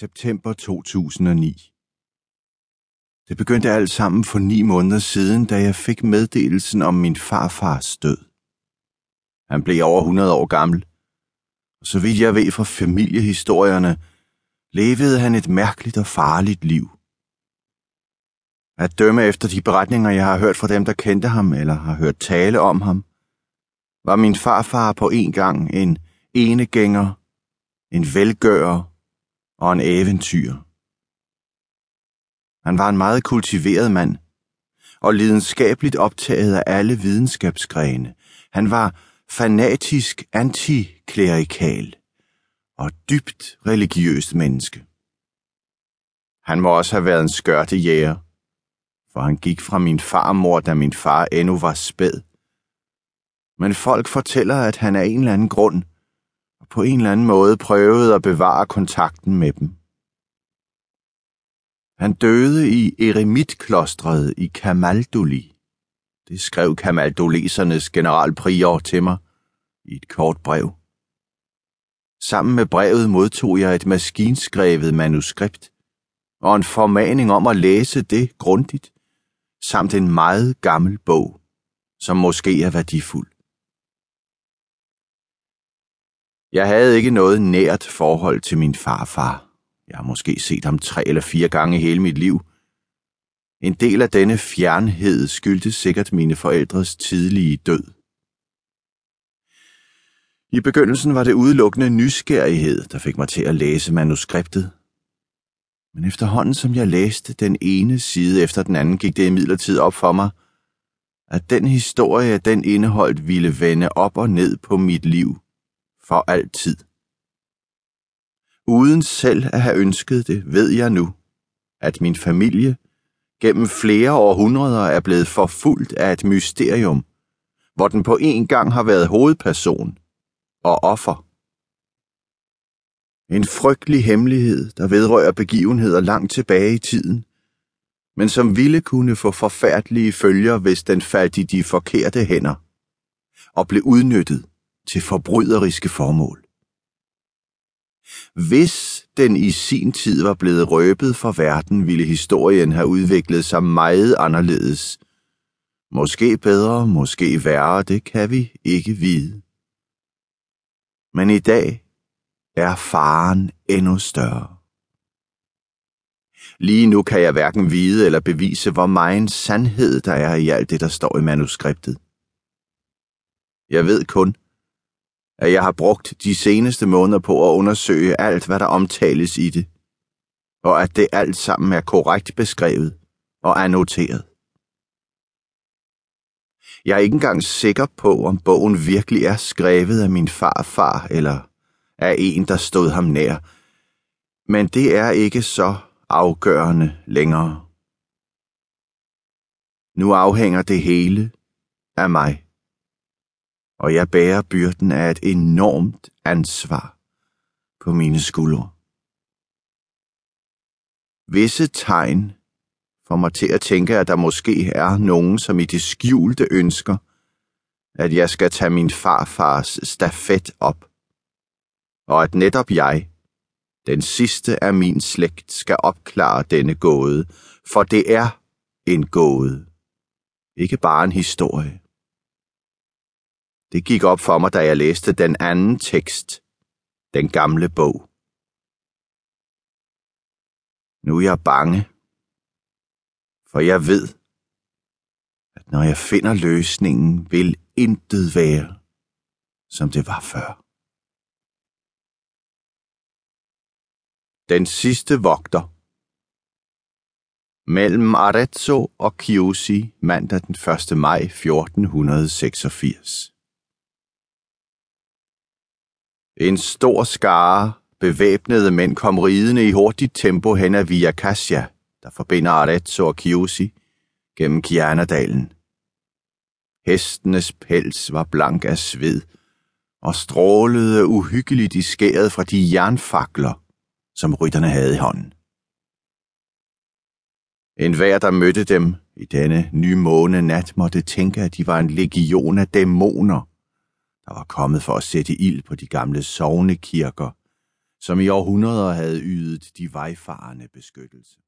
September 2009 Det begyndte alt sammen for ni måneder siden, da jeg fik meddelelsen om min farfars død. Han blev over 100 år gammel, og så vidt jeg ved fra familiehistorierne, levede han et mærkeligt og farligt liv. At dømme efter de beretninger, jeg har hørt fra dem, der kendte ham eller har hørt tale om ham, var min farfar på en gang en enegænger, en velgører og en eventyr. Han var en meget kultiveret mand, og lidenskabeligt optaget af alle videnskabsgrene. Han var fanatisk antiklerikal og dybt religiøst menneske. Han må også have været en skørtejæger, for han gik fra min farmor, da min far endnu var spæd. Men folk fortæller, at han af en eller anden grund på en eller anden måde prøvede at bevare kontakten med dem. Han døde i eremitklostret i Kamaldoli. Det skrev kamaldolesernes generalprior til mig i et kort brev. Sammen med brevet modtog jeg et maskinskrevet manuskript og en formaning om at læse det grundigt, samt en meget gammel bog, som måske er værdifuld. Jeg havde ikke noget nært forhold til min farfar. Jeg har måske set ham tre eller fire gange i hele mit liv. En del af denne fjernhed skyldtes sikkert mine forældres tidlige død. I begyndelsen var det udelukkende nysgerrighed, der fik mig til at læse manuskriptet. Men efterhånden som jeg læste den ene side efter den anden, gik det imidlertid op for mig, at den historie, den indeholdt, ville vende op og ned på mit liv for altid. Uden selv at have ønsket det, ved jeg nu, at min familie gennem flere århundreder er blevet forfulgt af et mysterium, hvor den på en gang har været hovedperson og offer. En frygtelig hemmelighed, der vedrører begivenheder langt tilbage i tiden, men som ville kunne få forfærdelige følger, hvis den faldt i de forkerte hænder og blev udnyttet til forbryderiske formål. Hvis den i sin tid var blevet røbet for verden, ville historien have udviklet sig meget anderledes. Måske bedre, måske værre, det kan vi ikke vide. Men i dag er faren endnu større. Lige nu kan jeg hverken vide eller bevise, hvor meget sandhed der er i alt det, der står i manuskriptet. Jeg ved kun, at jeg har brugt de seneste måneder på at undersøge alt, hvad der omtales i det, og at det alt sammen er korrekt beskrevet og annoteret. Jeg er ikke engang sikker på, om bogen virkelig er skrevet af min farfar eller af en, der stod ham nær, men det er ikke så afgørende længere. Nu afhænger det hele af mig og jeg bærer byrden af et enormt ansvar på mine skuldre. Visse tegn får mig til at tænke, at der måske er nogen, som i det skjulte ønsker, at jeg skal tage min farfars stafet op, og at netop jeg, den sidste af min slægt, skal opklare denne gåde, for det er en gåde, ikke bare en historie. Det gik op for mig, da jeg læste den anden tekst, den gamle bog. Nu er jeg bange, for jeg ved, at når jeg finder løsningen, vil intet være, som det var før. Den sidste vogter Mellem Arezzo og Chiusi mandag den 1. maj 1486. En stor skare bevæbnede mænd kom ridende i hurtigt tempo hen ad Via Cassia, der forbinder Arezzo og Chiusi, gennem Chianadalen. Hestenes pels var blank af sved og strålede uhyggeligt i skæret fra de jernfakler, som rytterne havde i hånden. En hver, der mødte dem i denne nye måne nat, måtte tænke, at de var en legion af dæmoner, der var kommet for at sætte ild på de gamle sovnekirker, som i århundreder havde ydet de vejfarende beskyttelse.